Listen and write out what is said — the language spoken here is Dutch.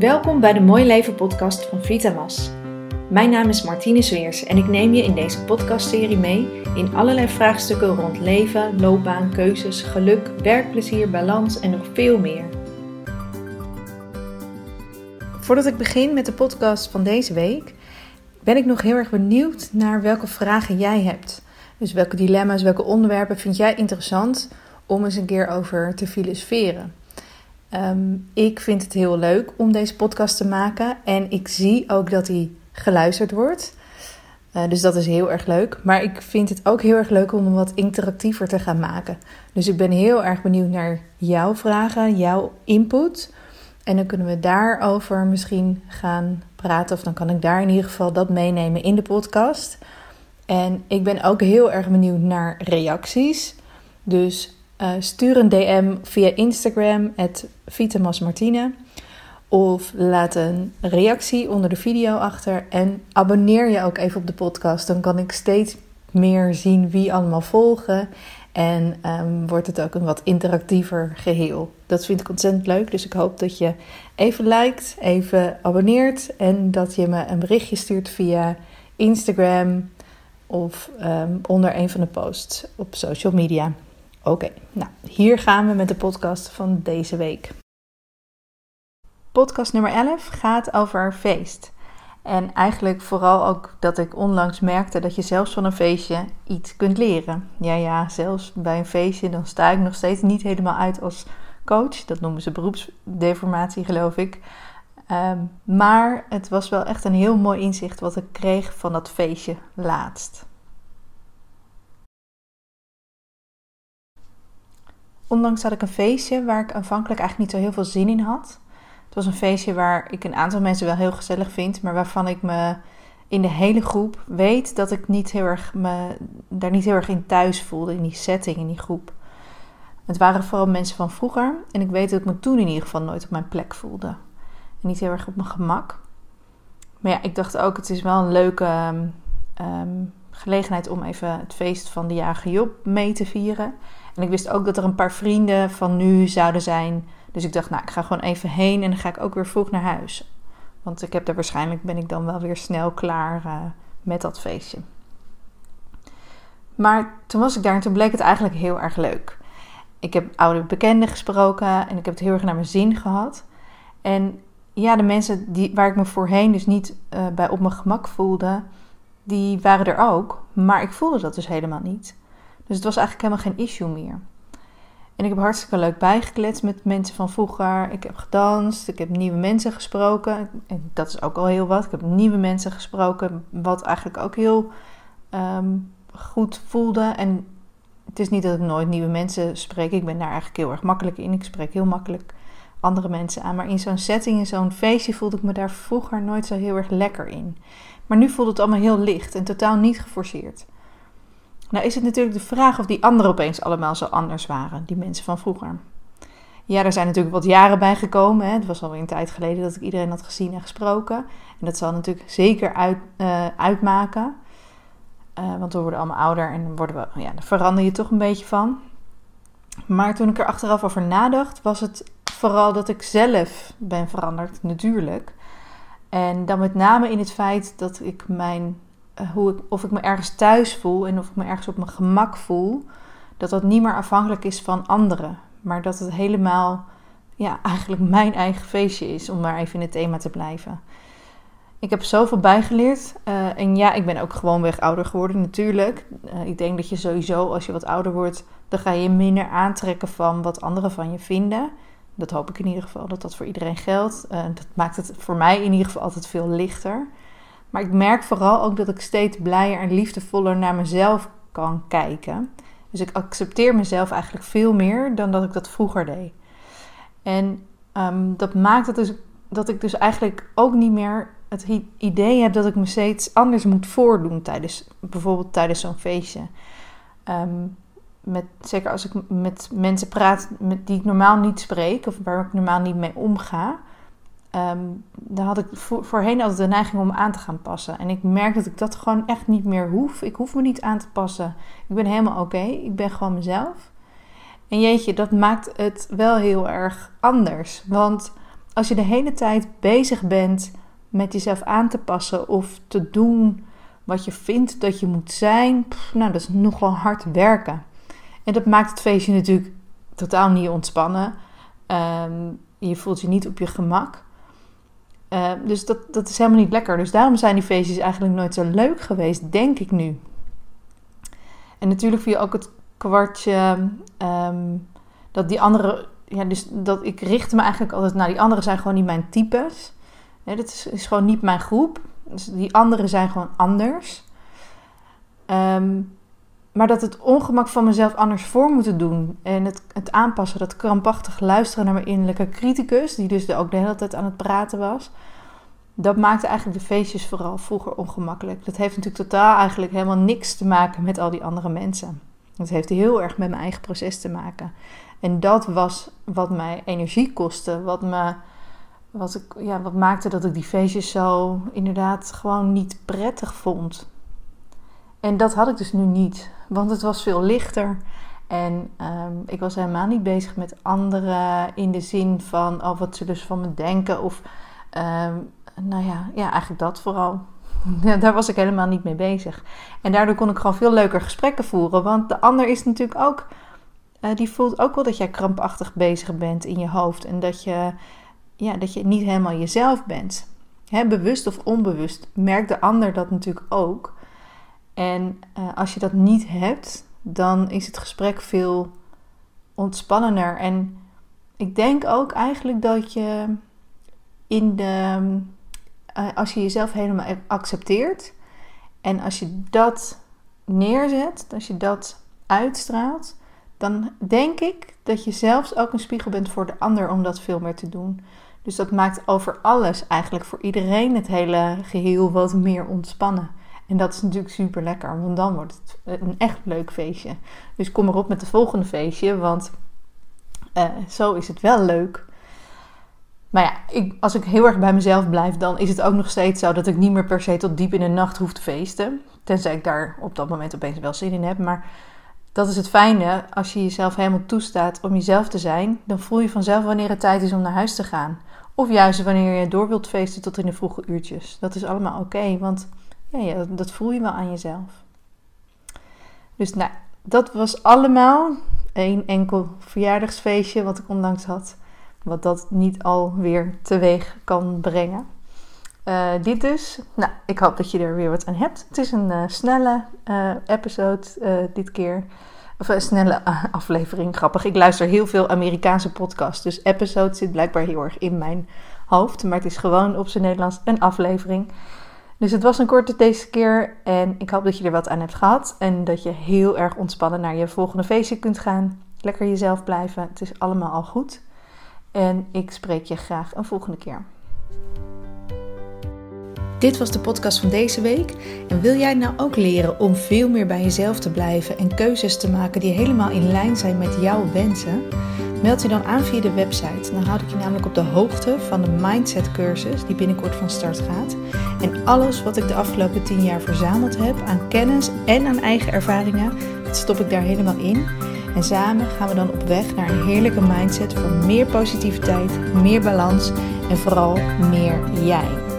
Welkom bij de Mooi Leven podcast van Vitamas. Mijn naam is Martine Zweers en ik neem je in deze podcastserie mee in allerlei vraagstukken rond leven, loopbaan, keuzes, geluk, werkplezier, balans en nog veel meer. Voordat ik begin met de podcast van deze week, ben ik nog heel erg benieuwd naar welke vragen jij hebt. Dus welke dilemma's, welke onderwerpen vind jij interessant om eens een keer over te filosoferen? Ehm, ik vind het heel leuk om deze podcast te maken en ik zie ook dat hij geluisterd wordt. Uh, dus dat is heel erg leuk. Maar ik vind het ook heel erg leuk om hem wat interactiever te gaan maken. Dus ik ben heel erg benieuwd naar jouw vragen, jouw input. En dan kunnen we daarover misschien gaan praten. Of dan kan ik daar in ieder geval dat meenemen in de podcast. En ik ben ook heel erg benieuwd naar reacties. Dus uh, stuur een DM via Instagram, @vitamasmartine. Of laat een reactie onder de video achter. En abonneer je ook even op de podcast. Dan kan ik steeds meer zien wie allemaal volgen. En um, wordt het ook een wat interactiever geheel. Dat vind ik ontzettend leuk. Dus ik hoop dat je even liked, even abonneert. En dat je me een berichtje stuurt via Instagram of um, onder een van de posts op social media. Oké, nou hier gaan we met de podcast van deze week. Podcast nummer 11 gaat over feest. En eigenlijk vooral ook dat ik onlangs merkte dat je zelfs van een feestje iets kunt leren. Ja, ja, zelfs bij een feestje dan sta ik nog steeds niet helemaal uit als coach. Dat noemen ze beroepsdeformatie, geloof ik. Um, maar het was wel echt een heel mooi inzicht wat ik kreeg van dat feestje laatst. Ondanks had ik een feestje waar ik aanvankelijk eigenlijk niet zo heel veel zin in had. Het was een feestje waar ik een aantal mensen wel heel gezellig vind, maar waarvan ik me in de hele groep weet dat ik niet heel erg me, daar niet heel erg in thuis voelde, in die setting, in die groep. Het waren vooral mensen van vroeger en ik weet dat ik me toen in ieder geval nooit op mijn plek voelde. En niet heel erg op mijn gemak. Maar ja, ik dacht ook, het is wel een leuke um, gelegenheid om even het feest van de jarige Job mee te vieren. En ik wist ook dat er een paar vrienden van nu zouden zijn. Dus ik dacht, nou, ik ga gewoon even heen en dan ga ik ook weer vroeg naar huis. Want ik heb er waarschijnlijk ben ik dan wel weer snel klaar uh, met dat feestje. Maar toen was ik daar en toen bleek het eigenlijk heel erg leuk. Ik heb oude bekenden gesproken en ik heb het heel erg naar mijn zin gehad. En ja, de mensen die, waar ik me voorheen dus niet uh, bij op mijn gemak voelde, die waren er ook. Maar ik voelde dat dus helemaal niet. Dus het was eigenlijk helemaal geen issue meer. En ik heb hartstikke leuk bijgekletst met mensen van vroeger. Ik heb gedanst, ik heb nieuwe mensen gesproken. En dat is ook al heel wat. Ik heb nieuwe mensen gesproken, wat eigenlijk ook heel um, goed voelde. En het is niet dat ik nooit nieuwe mensen spreek. Ik ben daar eigenlijk heel erg makkelijk in. Ik spreek heel makkelijk andere mensen aan. Maar in zo'n setting, in zo'n feestje, voelde ik me daar vroeger nooit zo heel erg lekker in. Maar nu voelt het allemaal heel licht en totaal niet geforceerd. Nou is het natuurlijk de vraag of die anderen opeens allemaal zo anders waren, die mensen van vroeger. Ja, er zijn natuurlijk wat jaren bij gekomen. Hè. Het was alweer een tijd geleden dat ik iedereen had gezien en gesproken. En dat zal natuurlijk zeker uit, uh, uitmaken. Uh, want we worden allemaal ouder en worden we, ja, daar verander je toch een beetje van. Maar toen ik er achteraf over nadacht, was het vooral dat ik zelf ben veranderd, natuurlijk. En dan met name in het feit dat ik mijn eh, hoe ik, of ik me ergens thuis voel en of ik me ergens op mijn gemak voel, dat dat niet meer afhankelijk is van anderen. Maar dat het helemaal ja, eigenlijk mijn eigen feestje is, om maar even in het thema te blijven. Ik heb zoveel bijgeleerd. Uh, en ja, ik ben ook gewoon weg ouder geworden, natuurlijk. Uh, ik denk dat je sowieso, als je wat ouder wordt, dan ga je minder aantrekken van wat anderen van je vinden. Dat hoop ik in ieder geval dat dat voor iedereen geldt. Dat maakt het voor mij in ieder geval altijd veel lichter. Maar ik merk vooral ook dat ik steeds blijer en liefdevoller naar mezelf kan kijken. Dus ik accepteer mezelf eigenlijk veel meer dan dat ik dat vroeger deed. En um, dat maakt het dus, dat ik dus eigenlijk ook niet meer het idee heb dat ik me steeds anders moet voordoen tijdens bijvoorbeeld tijdens zo'n feestje. Um, met, zeker als ik met mensen praat met, die ik normaal niet spreek of waar ik normaal niet mee omga, Um, dan had ik voorheen altijd de neiging om aan te gaan passen. En ik merk dat ik dat gewoon echt niet meer hoef. Ik hoef me niet aan te passen. Ik ben helemaal oké. Ik ben gewoon mezelf. En jeetje, dat maakt het wel heel erg anders. Want als je de hele tijd bezig bent met jezelf aan te passen of te doen wat je vindt dat je moet zijn, nou, dat is nogal hard werken. En dat maakt het feestje natuurlijk totaal niet ontspannen. Ehm, je voelt je niet op je gemak. Ehm, dus dat, dat is helemaal niet lekker. Dus daarom zijn die feestjes eigenlijk nooit zo leuk geweest, denk ik nu. En natuurlijk viel ook het kwartje ehm, dat die andere. Ja, dus dat ik richtte me eigenlijk altijd. Nou, die anderen zijn gewoon niet mijn types. Nee, dat is, is gewoon niet mijn groep. Dus die anderen zijn gewoon anders. Um, maar dat het ongemak van mezelf anders voor moeten doen. En het, het aanpassen, dat krampachtig luisteren naar mijn innerlijke criticus, die dus ook de hele tijd aan het praten was. Dat maakte eigenlijk de feestjes vooral vroeger ongemakkelijk. Dat heeft natuurlijk totaal eigenlijk helemaal niks te maken met al die andere mensen. Het heeft heel erg met mijn eigen proces te maken. En dat was wat mij energie kostte. Wat, me, wat, ik, ja, wat maakte dat ik die feestjes zo inderdaad gewoon niet prettig vond. En dat had ik dus nu niet, want het was veel lichter. En um, ik was helemaal niet bezig met anderen in de zin van, oh, wat ze van me denken? Of, um, nou ja, ja, eigenlijk dat vooral. Daar was ik helemaal niet mee bezig. En daardoor kon ik gewoon veel leuker gesprekken voeren. Want de ander is natuurlijk ook, uh, die voelt ook wel dat jij krampachtig bezig bent in je hoofd. En dat je, ja, dat je niet helemaal jezelf bent. Hè, bewust of onbewust merkt de ander dat natuurlijk ook. En uh, als je dat niet hebt, dan is het gesprek veel ontspannender. En ik denk ook eigenlijk dat je in de. Uh, als je jezelf helemaal accepteert en als je dat neerzet, als je dat uitstraalt, dan denk ik dat je zelfs ook een spiegel bent voor de ander om dat veel meer te doen. Dus dat maakt over alles eigenlijk voor iedereen het hele geheel wat meer ontspannen. En dat is natuurlijk super lekker, want dan wordt het een echt leuk feestje. Dus kom erop met de volgende feestje, want uh, zo is het wel leuk. Maar ja, ik, als ik heel erg bij mezelf blijf, dan is het ook nog steeds zo dat ik niet meer per se tot diep in de nacht hoef te feesten. Tenzij ik daar op dat moment opeens wel zin in heb. Maar dat is het fijne, als je jezelf helemaal toestaat om jezelf te zijn, dan voel je vanzelf wanneer het tijd is om naar huis te gaan. Of juist wanneer je door wilt feesten tot in de vroege uurtjes. Dat is allemaal oké, want ja, ja, dat voel je wel aan jezelf. Dus nou, dat was allemaal één enkel verjaardagsfeestje wat ik onlangs had. Wat dat niet alweer teweeg kan brengen. Uh, dit dus. Nou, ik hoop dat je er weer wat aan hebt. Het is een uh, snelle uh, episode dit keer. Of een snelle aflevering. Grappig. Ik luister heel veel Amerikaanse podcasts. Dus episode zit blijkbaar heel erg in mijn hoofd. Maar het is gewoon op zijn Nederlands een aflevering. Dus het was een korte deze keer en ik hoop dat je er wat aan hebt gehad en dat je heel erg ontspannen naar je volgende feestje kunt gaan. Lekker jezelf blijven, het is allemaal al goed. En ik spreek je graag een volgende keer. Dit was de podcast van deze week. En wil jij nou ook leren om veel meer bij jezelf te blijven en keuzes te maken die helemaal in lijn zijn met jouw wensen? Meld je dan aan via de website. Dan houd ik je namelijk op de hoogte van de Mindset cursus die binnenkort van start gaat. En alles wat ik de afgelopen 10 jaar verzameld heb aan kennis en aan eigen ervaringen, dat stop ik daar helemaal in. En samen gaan we dan op weg naar een heerlijke mindset voor meer positiviteit, meer balans en vooral meer jij.